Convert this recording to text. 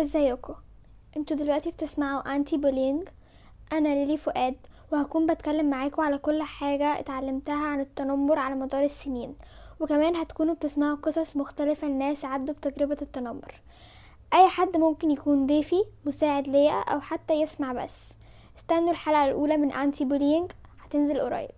ازيكم؟ أنتوا دلوقتي بتسمعوا Anti Bullying أنا ليلي فؤاد وهكون بتكلم معاكم على كل حاجة اتعلمتها عن التنمر على مدار السنين. وكمان هتكونوا بتسمعوا قصص مختلفة الناس عدوا بتجربة التنمر. أي حد ممكن يكون ضيفي مساعد ليا أو حتى يسمع بس. استنوا الحلقة الأولى من Anti Bullying هتنزل قريب.